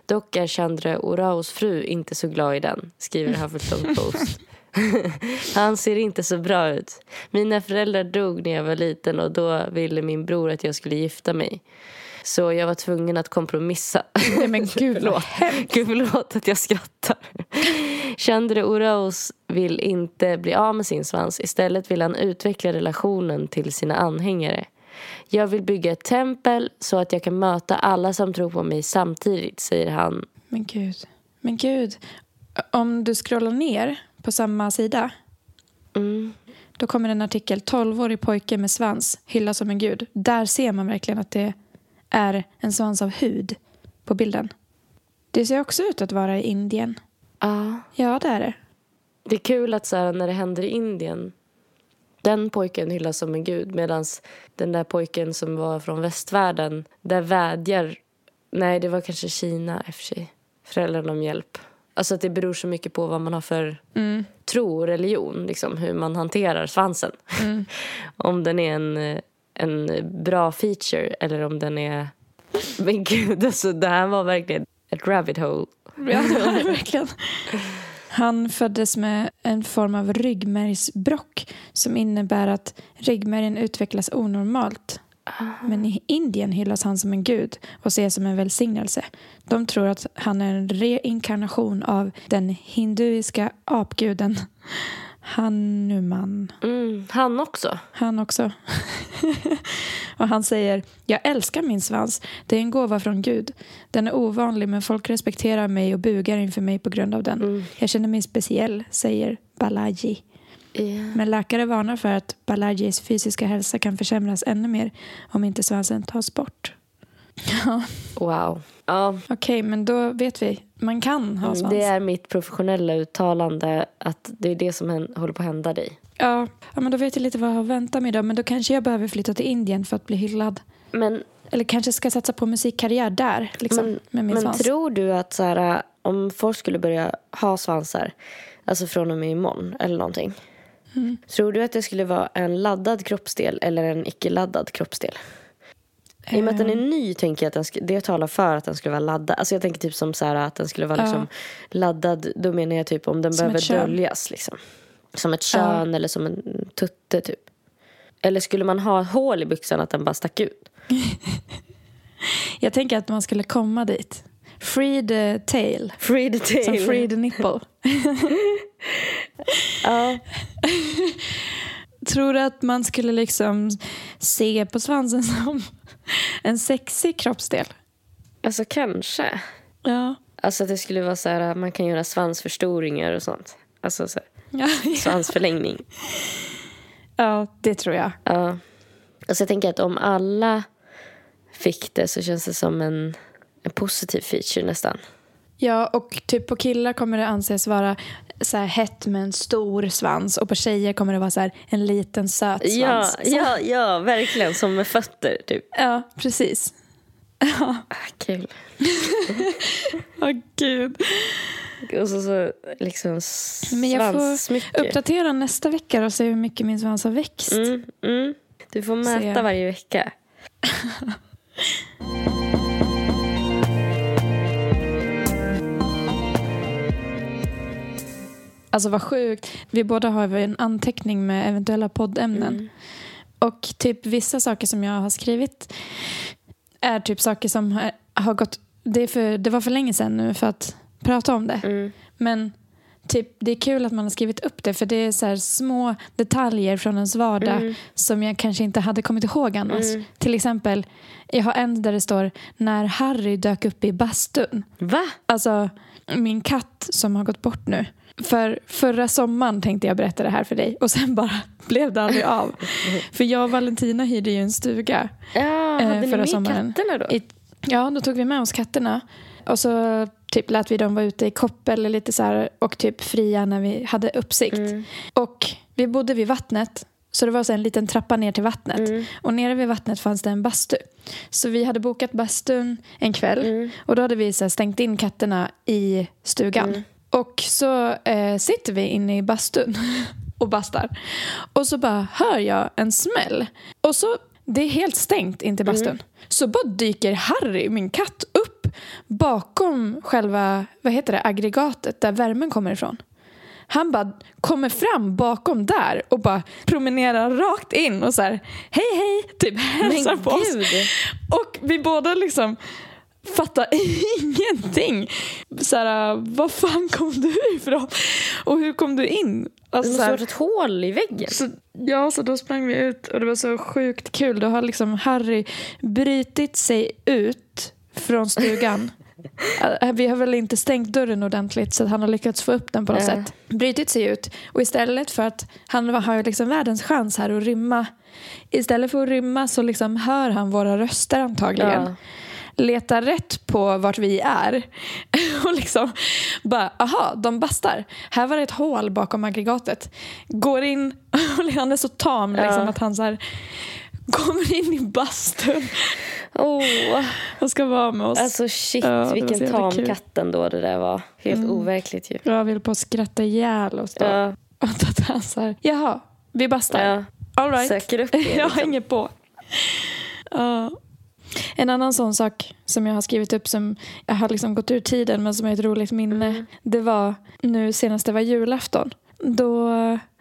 Speaker 2: Dock är Chandra Oraus fru inte så glad i den, skriver Huffington Post. *laughs* Han ser inte så bra ut. Mina föräldrar dog när jag var liten och då ville min bror att jag skulle gifta mig. Så jag var tvungen att kompromissa.
Speaker 3: Nej men gud
Speaker 2: Förlåt. Gud, förlåt att jag skrattar. Chandra Oraus vill inte bli av med sin svans. Istället vill han utveckla relationen till sina anhängare. Jag vill bygga ett tempel så att jag kan möta alla som tror på mig samtidigt, säger han.
Speaker 3: Men gud. Men gud. Om du scrollar ner på samma sida
Speaker 2: Mm.
Speaker 3: då kommer en artikel 12-årig pojke med svans hyllas som en gud. Där ser man verkligen att det är en svans av hud på bilden. Det ser också ut att vara i Indien.
Speaker 2: Ja.
Speaker 3: Ja, det är det.
Speaker 2: Det är kul att så här, när det händer i Indien den pojken hyllas som en gud medan den där pojken som var från västvärlden där vädjar... Nej, det var kanske Kina i och för sig. Föräldrarna om hjälp. Alltså att det beror så mycket på vad man har för
Speaker 3: Mm.
Speaker 2: tro och religion. Liksom, hur man hanterar svansen. *laughs* om den är en, en bra feature eller om den är... *laughs* Men gud, alltså, det här var verkligen ett rabbit hole.
Speaker 3: Ja, det var det verkligen. *laughs* Han föddes med en form av ryggmärgsbrock som innebär att ryggmärgen utvecklas onormalt. Men i Indien hyllas han som en gud och ses som en välsignelse. De tror att han är en reinkarnation av den hinduiska apguden Hanuman.
Speaker 2: Mm, han också.
Speaker 3: Han också. *laughs* och han säger, jag älskar min svans. Det är en gåva från Gud. Den är ovanlig men folk respekterar mig och bugar inför mig på grund av den. Jag känner mig speciell, säger Balaji.
Speaker 2: Ja.
Speaker 3: Men läkare varnar för att Balajis fysiska hälsa kan försämras ännu mer om inte svansen tas bort. *laughs*
Speaker 2: Wow. Ja,
Speaker 3: okej, men då vet vi. Man kan ha svans.
Speaker 2: Det är mitt professionella uttalande att det är det som håller på att hända dig.
Speaker 3: Ja, ja, men då vet jag lite vad jag har att vänta mig då. Men då kanske jag behöver flytta till Indien för att bli hyllad.
Speaker 2: Men,
Speaker 3: Eller kanske ska satsa på musikkarriär där, liksom,
Speaker 2: men,
Speaker 3: med min
Speaker 2: men
Speaker 3: svans.
Speaker 2: tror du att så här, om folk skulle börja ha svansar, alltså från och med imorgon eller någonting.
Speaker 3: Mm.
Speaker 2: Tror du att det skulle vara en laddad kroppsdel eller en icke-laddad kroppsdel? I och med att den är
Speaker 3: Ehm.
Speaker 2: ny tänker jag att den sk- det talar för att den skulle vara laddad. Alltså jag tänker typ som så här att den skulle vara liksom laddad. Då menar jag typ om den
Speaker 3: Som
Speaker 2: behöver döljas liksom. Som ett kön eller som en tutte typ. Eller skulle man ha hål i byxan att den bara stack ut? *laughs*
Speaker 3: Jag tänker att man skulle komma dit. Free the tail.
Speaker 2: Free the tail.
Speaker 3: Som free the nipple. *laughs*
Speaker 2: Ja. *laughs*
Speaker 3: Tror du att man skulle liksom se på svansen som *laughs* en sexig kroppsdel?
Speaker 2: Alltså kanske.
Speaker 3: Ja.
Speaker 2: Alltså att det skulle vara så här man kan göra svansförstoringar och sånt. Alltså så här, *laughs*
Speaker 3: Ja,
Speaker 2: svansförlängning.
Speaker 3: ja, det tror jag.
Speaker 2: Ja. Alltså jag tänker att om alla fick det så känns det som en, en positiv feature nästan.
Speaker 3: Ja, och typ på killar kommer det anses vara så här hett med en stor svans och på tjejer kommer det vara så en liten söt
Speaker 2: Ja,
Speaker 3: svans.
Speaker 2: ja, ja, verkligen. Som med fötter, typ.
Speaker 3: ja precis.
Speaker 2: Ah, kul. *laughs*
Speaker 3: Åh gud.
Speaker 2: Och så, så liksom
Speaker 3: Men jag får
Speaker 2: svanssmycke.
Speaker 3: uppdatera nästa vecka och se hur mycket min svans har växt.
Speaker 2: Mm, mm. Du får mäta varje vecka. *laughs*
Speaker 3: Alltså vad sjukt. Vi båda har en anteckning med eventuella poddämnen.
Speaker 2: Mm.
Speaker 3: Och typ vissa saker som jag har skrivit är typ saker som har, har gått... Det, är för, det var för länge sedan nu för att prata om det.
Speaker 2: Mm.
Speaker 3: Men typ, det är kul att man har skrivit upp det för det är så små detaljer från ens vardag
Speaker 2: Mm.
Speaker 3: som jag kanske inte hade kommit ihåg annars.
Speaker 2: Mm.
Speaker 3: Till exempel, jag har en där det står när Harry dök upp i bastun.
Speaker 2: Va?
Speaker 3: Alltså min katt som har gått bort nu. För förra sommaren tänkte jag berätta det här för dig och sen bara *laughs* blev det aldrig av. För jag och Valentina hyrde ju en stuga.
Speaker 2: Ja,
Speaker 3: Eh,
Speaker 2: hade
Speaker 3: förra
Speaker 2: med
Speaker 3: sommaren.
Speaker 2: katterna då?
Speaker 3: I, ja, då tog vi med oss katterna. Och så typ lät vi dem vara ute i koppel lite så här, och typ fria när vi hade uppsikt.
Speaker 2: Mm.
Speaker 3: Och vi bodde vid vattnet. Så det var så en liten trappa ner till vattnet.
Speaker 2: Mm.
Speaker 3: Och nere vid vattnet fanns det en bastu. Så vi hade bokat bastun en kväll.
Speaker 2: Mm.
Speaker 3: Och då hade vi så stängt in katterna i stugan.
Speaker 2: Mm.
Speaker 3: Och så eh, sitter vi inne i bastun *laughs* och bastar. Och så bara hör jag en smäll. Och så, det är helt stängt in till bastun. Så bara dyker Harry, min katt, upp bakom själva, vad heter det, aggregatet där värmen kommer ifrån. Han bara kommer fram bakom där och bara promenerar rakt in och så här hej hej, typ hälsar
Speaker 2: Men
Speaker 3: på oss. Och vi båda liksom fattar *laughs* ingenting. Så här, var fan kom du ifrån? Och hur kom du in?
Speaker 2: Det
Speaker 3: Alltså, så
Speaker 2: ha varit ett hål i väggen.
Speaker 3: så, ja, så då sprang vi ut och det var så sjukt kul. Då har liksom Harry brytit sig ut från stugan. *laughs* Äh, Vi har väl inte stängt dörren ordentligt så han har lyckats få upp den på något
Speaker 2: Ja.
Speaker 3: sätt. Brytit sig ut och istället för att han har liksom världens chans här att rymma. Istället för att rymma så liksom hör han våra röster antagligen.
Speaker 2: Ja.
Speaker 3: Letar rätt på vart vi är *laughs* och liksom bara, aha, de bastar. Här var det ett hål bakom aggregatet. Går in *laughs* och han är så tam liksom,
Speaker 2: Ja.
Speaker 3: att han så här, kommer in i bastun
Speaker 2: Oh. *laughs*
Speaker 3: och ska vara med oss.
Speaker 2: Alltså shit,
Speaker 3: Ja,
Speaker 2: vilken tam
Speaker 3: kul.
Speaker 2: katt ändå det där var. Helt
Speaker 3: Mm.
Speaker 2: overkligt ju.
Speaker 3: Jag vill på att skratta ihjäl oss då.
Speaker 2: Ja,
Speaker 3: Och att han så här, jaha, vi bastar.
Speaker 2: ja.
Speaker 3: All right.
Speaker 2: Söker upp
Speaker 3: jag
Speaker 2: Liksom.
Speaker 3: hänger på. Ja. En annan sån sak som jag har skrivit upp som jag har liksom gått ur tiden men som är ett roligt minne.
Speaker 2: Mm.
Speaker 3: Det var nu senast det var julafton. Då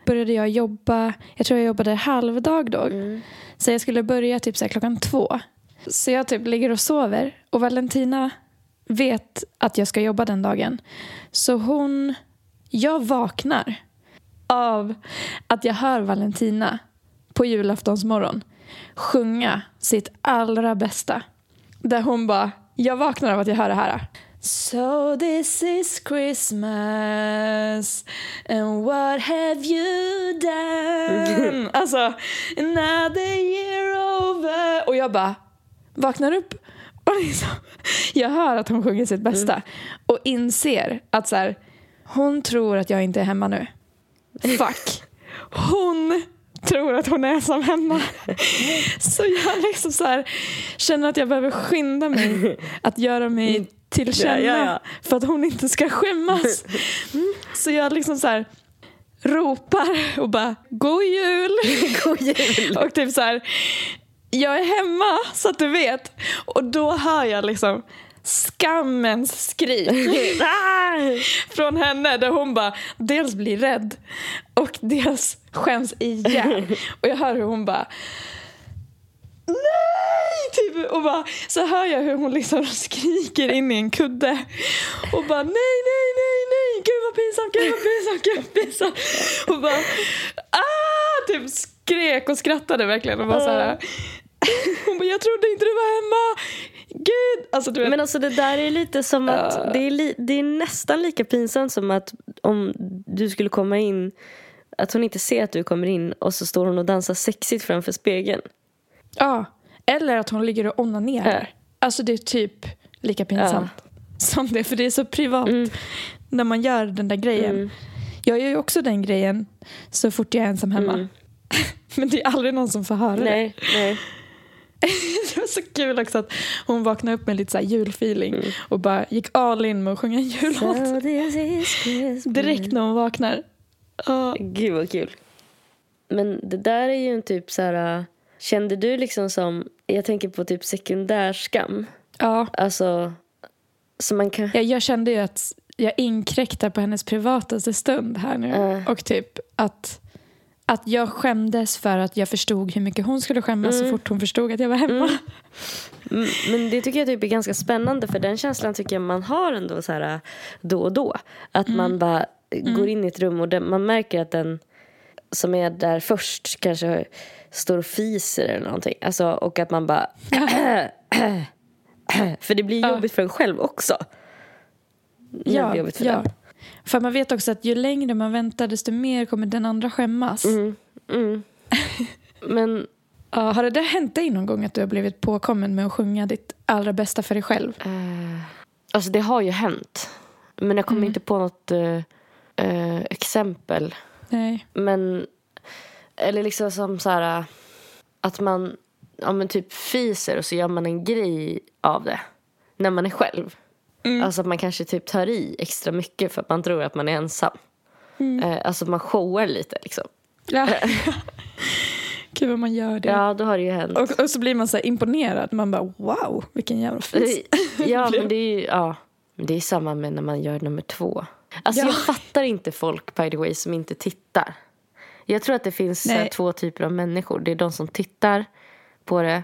Speaker 3: började jag jobba, jag tror jag jobbade halvdag då.
Speaker 2: Mm.
Speaker 3: Så jag skulle börja typ så klockan två. Så jag typ ligger och sover och Valentina vet att jag ska jobba den dagen. Så hon, jag vaknar av att jag hör Valentina på julaftonsmorgon sjunga sitt allra bästa. Där hon bara, jag vaknar av att jag hör det här. So this is Christmas and what have you done? *laughs* alltså, another year over. Och jag bara vaknar upp *laughs* Och liksom, jag hör att hon sjunger sitt bästa och inser att så här, hon tror att jag inte är hemma nu. *laughs* Fuck. Hon tror att hon är ensam hemma. Så jag liksom så här, känner att jag behöver skynda mig att göra mig till känna
Speaker 2: Ja, ja, ja.
Speaker 3: för att hon inte ska skämmas. Så jag liksom så här ropar och bara God jul! *laughs*
Speaker 2: God jul!
Speaker 3: Och typ så här, jag är hemma så att du vet. Och då hör jag liksom skammens skrik *laughs* från henne där hon bara dels blir rädd och dels skäms ihjäl. *laughs* Och jag hör hur hon bara Nej! Typ, och bara, så hör jag hur hon liksom skriker in i en kudde och bara nej, nej, nej, nej, gud vad pinsamt, gud vad pinsamt, gud vad pinsamt. Och bara ah! Typ skrek och skrattade verkligen och bara så här. Hon bara, jag trodde inte du var hemma. Gud! Alltså, du vet.
Speaker 2: Men alltså det där är lite som att
Speaker 3: Ja.
Speaker 2: det, är li, det är nästan lika pinsamt som att om du skulle komma in att hon inte ser att du kommer in och så står hon och dansar sexigt framför spegeln.
Speaker 3: Ja, eller att hon ligger och onanerar.
Speaker 2: Ja.
Speaker 3: Alltså det är typ lika pinsamt som det, för det är så privat
Speaker 2: Mm.
Speaker 3: när man gör den där grejen.
Speaker 2: Mm.
Speaker 3: Jag gör ju också den grejen så fort jag är ensam hemma.
Speaker 2: Mm. *laughs*
Speaker 3: Men det är aldrig någon som får höra det.
Speaker 2: Nej, nej. *laughs*
Speaker 3: Det var så kul också att hon vaknade upp med lite så julfeeling
Speaker 2: Mm.
Speaker 3: och bara gick all in med att sjunga en jullåt
Speaker 2: So
Speaker 3: direkt när hon vaknar. Ja.
Speaker 2: Gud vad kul. Men det där är ju en typ så här... äh, Kände du liksom som... Jag tänker på typ sekundärskam.
Speaker 3: ja.
Speaker 2: Alltså... Så man kan...
Speaker 3: Jag, jag kände ju att jag inkräktar på hennes privataste stund här nu.
Speaker 2: Ja.
Speaker 3: Och typ att, att jag skämdes för att jag förstod hur mycket hon skulle skämmas så fort hon förstod att jag var hemma.
Speaker 2: Mm, Men det tycker jag typ är ganska spännande för den känslan tycker jag man har ändå så här äh, då och då. Att man bara går in i ett rum och den, man märker att den som är där först kanske står och fiser eller någonting. Alltså, och att man bara... *clears throat* för det blir
Speaker 3: Ja.
Speaker 2: jobbigt för en själv också. När det jobbigt för den.
Speaker 3: För man vet också att ju längre man väntar desto mer kommer den andra skämmas.
Speaker 2: Mm, mm. *laughs* Men
Speaker 3: Ja, har det där hänt dig någon gång att du har blivit påkommen med att sjunga ditt allra bästa för dig själv?
Speaker 2: eh, alltså det har ju hänt. Men jag kommer inte på något eh, eh, exempel.
Speaker 3: Nej.
Speaker 2: Men, eller liksom som så här att man ja, men typ fiser och så gör man en grej av det när man är själv. Alltså att man kanske typ tar i extra mycket för att man tror att man är ensam. Eh, alltså man showar lite liksom.
Speaker 3: Ja. *laughs* Gud vad man gör det.
Speaker 2: Ja, då har det ju hänt.
Speaker 3: Och, och så blir man så här imponerad. Man bara wow, vilken jävla fis. *laughs*
Speaker 2: ja, men det är ju ja, det är samma med när man gör nummer två. Alltså
Speaker 3: Ja.
Speaker 2: jag fattar inte folk by the way som inte tittar. Jag tror att det finns här,
Speaker 3: Nej.
Speaker 2: två typer av människor. Det är de som tittar på det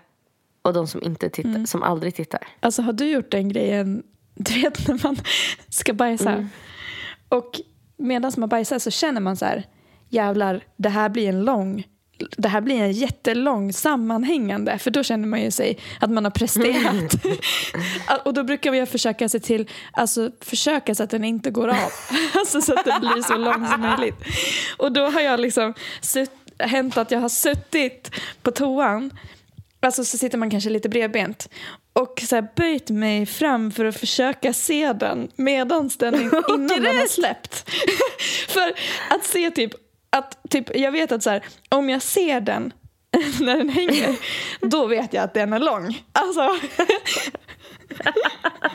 Speaker 2: och de som inte tittar,
Speaker 3: Mm.
Speaker 2: som aldrig tittar.
Speaker 3: Alltså har du gjort den grejen, *laughs* du vet när man ska bajsa. Och medan man bajsar så känner man så här, jävlar, det här blir en lång det här blir en jättelång sammanhängande för då känner man ju sig att man har presterat. *laughs* och då brukar jag försöka se till, alltså försöka så att den inte går av. *laughs* alltså så att den blir så lång som möjligt. Och då har jag liksom sutt, hänt att jag har suttit på toan Alltså så sitter man kanske lite bredbent och så här böjt mig fram för att försöka se den medan den in, *laughs* innan den har släppt. för att se typ, att typ, jag vet att så här, om jag ser den *laughs* när den hänger, *laughs* då vet jag att den är lång. Alltså, *laughs*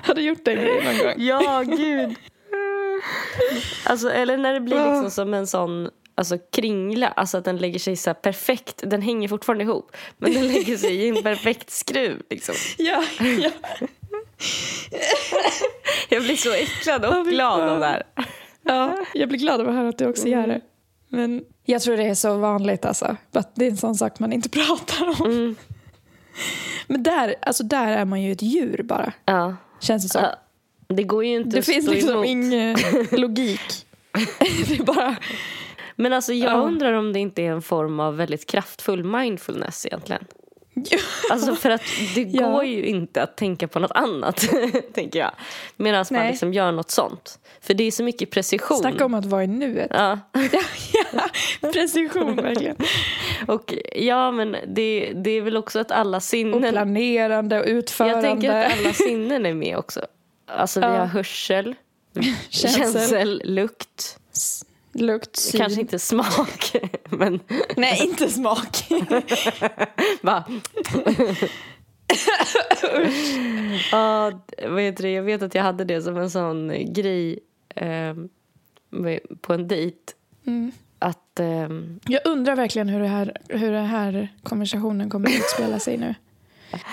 Speaker 3: har du gjort grejen någon gång?
Speaker 2: Ja, gud. Alltså, eller när det blir liksom som en sån alltså, kringla. Alltså att den lägger sig så perfekt. Den hänger fortfarande ihop. Men den lägger sig i en perfekt skruv. Liksom.
Speaker 3: Ja, ja.
Speaker 2: Jag blir så äcklad och glad av det här.
Speaker 3: ja, jag blir glad över att höra att du också gör det. Men jag tror det är så vanligt alltså. Att det är en sån sak man inte *laughs* pratar om.
Speaker 2: Mm.
Speaker 3: Men där, alltså där är man ju ett djur bara.
Speaker 2: Ja.
Speaker 3: Känns det som.
Speaker 2: Ja. Det går ju inte
Speaker 3: det finns liksom
Speaker 2: emot.
Speaker 3: ingen *laughs* logik. *laughs* det är bara...
Speaker 2: Men alltså jag
Speaker 3: Ja.
Speaker 2: undrar om det inte är en form av väldigt kraftfull mindfulness egentligen. *laughs* Alltså för att det
Speaker 3: Ja.
Speaker 2: går ju inte att tänka på något annat, *laughs* tänker jag. Medan man liksom gör något sånt. För det är så mycket precision.
Speaker 3: Snacka om att vara i nuet.
Speaker 2: Ja. *laughs*
Speaker 3: ja, precision verkligen.
Speaker 2: Och ja, men det, det är väl också att alla
Speaker 3: Och
Speaker 2: sinnen...
Speaker 3: planerande och utförande.
Speaker 2: Jag tänker att alla sinnen är med också. Alltså vi
Speaker 3: Ja.
Speaker 2: har hörsel,
Speaker 3: Känsel.
Speaker 2: känsel, lukt.
Speaker 3: Lukt, syn.
Speaker 2: Kanske inte smak, *laughs* men
Speaker 3: Nej, inte smak. *laughs*
Speaker 2: bara... *laughs* ja, vad heter det? Jag vet att jag hade det som en sån grej eh, på en dejt.
Speaker 3: Mm.
Speaker 2: Att... ehm,
Speaker 3: Jag undrar verkligen hur det här, hur det här konversationen kommer att utspela sig nu.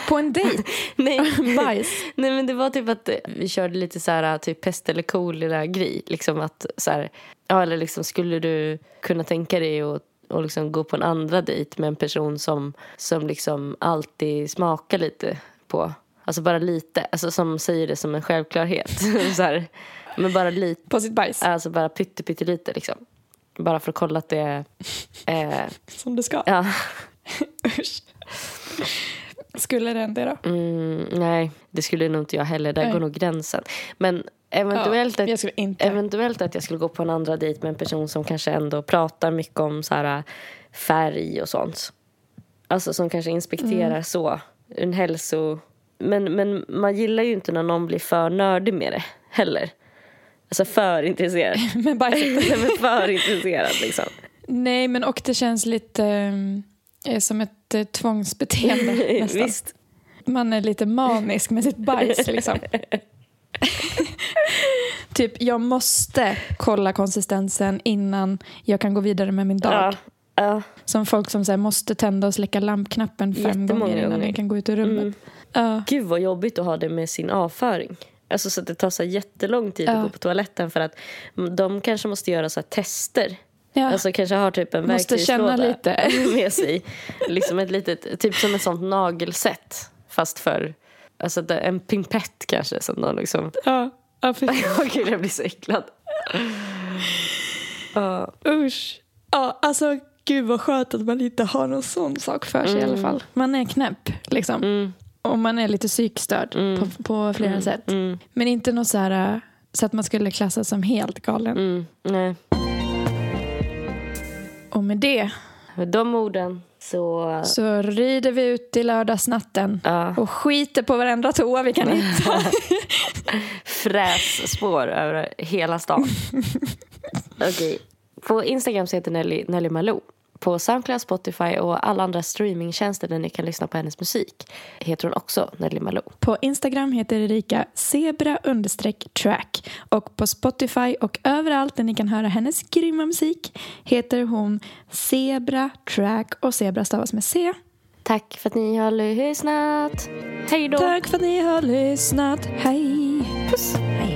Speaker 3: På en dejt? *laughs*
Speaker 2: nej, *laughs*
Speaker 3: Bajs?
Speaker 2: nej, men det var typ att eh, vi körde lite så här typ pest eller kolera grej. Liksom att så här, ja, eller liksom skulle du kunna tänka dig att och liksom gå på en andra dejt med en person som, som liksom alltid smakar lite på, alltså bara lite, alltså som säger det som en självklarhet. *laughs* så här, men bara lite,
Speaker 3: På sitt bajs?
Speaker 2: alltså bara pytte, pyttelite liksom. Bara för att kolla att det är, eh,
Speaker 3: Som det ska?
Speaker 2: ja,
Speaker 3: Usch. Skulle den det då?
Speaker 2: mm, nej det skulle nog inte jag heller, där
Speaker 3: Nej.
Speaker 2: går nog gränsen. Men eventuellt
Speaker 3: ja,
Speaker 2: att
Speaker 3: jag skulle inte.
Speaker 2: Eventuellt att jag skulle gå på en andra dejt med en person som kanske ändå pratar mycket om så här, färg och sånt. Alltså som kanske inspekterar
Speaker 3: Mm.
Speaker 2: så. En hälso... Men, men man gillar ju inte när någon blir för nördig med det heller. Alltså för intresserad. *laughs* *laughs* Nej, men för intresserad liksom.
Speaker 3: Nej, men och det känns lite eh, som ett eh, tvångsbeteende *laughs* nästan.
Speaker 2: Visst.
Speaker 3: Man är lite manisk med sitt bajs liksom. *laughs* typ, jag måste kolla konsistensen innan jag kan gå vidare med min dag.
Speaker 2: Ja. Ja.
Speaker 3: Som folk som så här, måste tända och släcka lampknappen fem gånger innan
Speaker 2: gånger.
Speaker 3: jag kan gå ut ur rummet.
Speaker 2: Mm.
Speaker 3: Ja.
Speaker 2: Gud vad jobbigt att ha det med sin avföring. Alltså så att det tar så jättelång tid
Speaker 3: Ja.
Speaker 2: att gå på toaletten för att de kanske måste göra så här tester.
Speaker 3: Ja.
Speaker 2: Alltså kanske har typ en
Speaker 3: Måste känna lite. *laughs*
Speaker 2: med sig. Liksom ett litet, typ som ett sånt nagelsätt. Fast för, alltså en pimpett kanske som de liksom. *laughs*
Speaker 3: Ja. Ja, fy *laughs*
Speaker 2: Åh gud jag blir så äcklad. Ja.
Speaker 3: Usch. Ja, alltså gud vad skönt att man inte har någon sån sak för sig i alla fall. Man är knäpp liksom.
Speaker 2: Mm,
Speaker 3: Och man är lite psykstörd
Speaker 2: Mm.
Speaker 3: på, på flera sätt.
Speaker 2: mm,
Speaker 3: Men inte något så här äh, så att man skulle klassas som helt galen.
Speaker 2: mm, nej.
Speaker 3: Och med det
Speaker 2: Med de orden så,
Speaker 3: så rider vi ut i lördagsnatten
Speaker 2: ja,
Speaker 3: och skiter på varenda toa vi kan hitta. *laughs*
Speaker 2: frässpår över hela stan. *laughs* Okej. På Instagram så heter Nelly, Nelly Malou. På Soundcloud, Spotify och alla andra streamingtjänster där ni kan lyssna på hennes musik heter hon också Nelly Malou.
Speaker 3: På Instagram heter Erika zebra understreck track och på Spotify och överallt där ni kan höra hennes grymma musik heter hon Zebra track och zebra stavas med C.
Speaker 2: Tack för att ni har lyssnat. Hej då!
Speaker 3: Tack för att ni har lyssnat. Hej!
Speaker 2: Puss.
Speaker 3: Hej.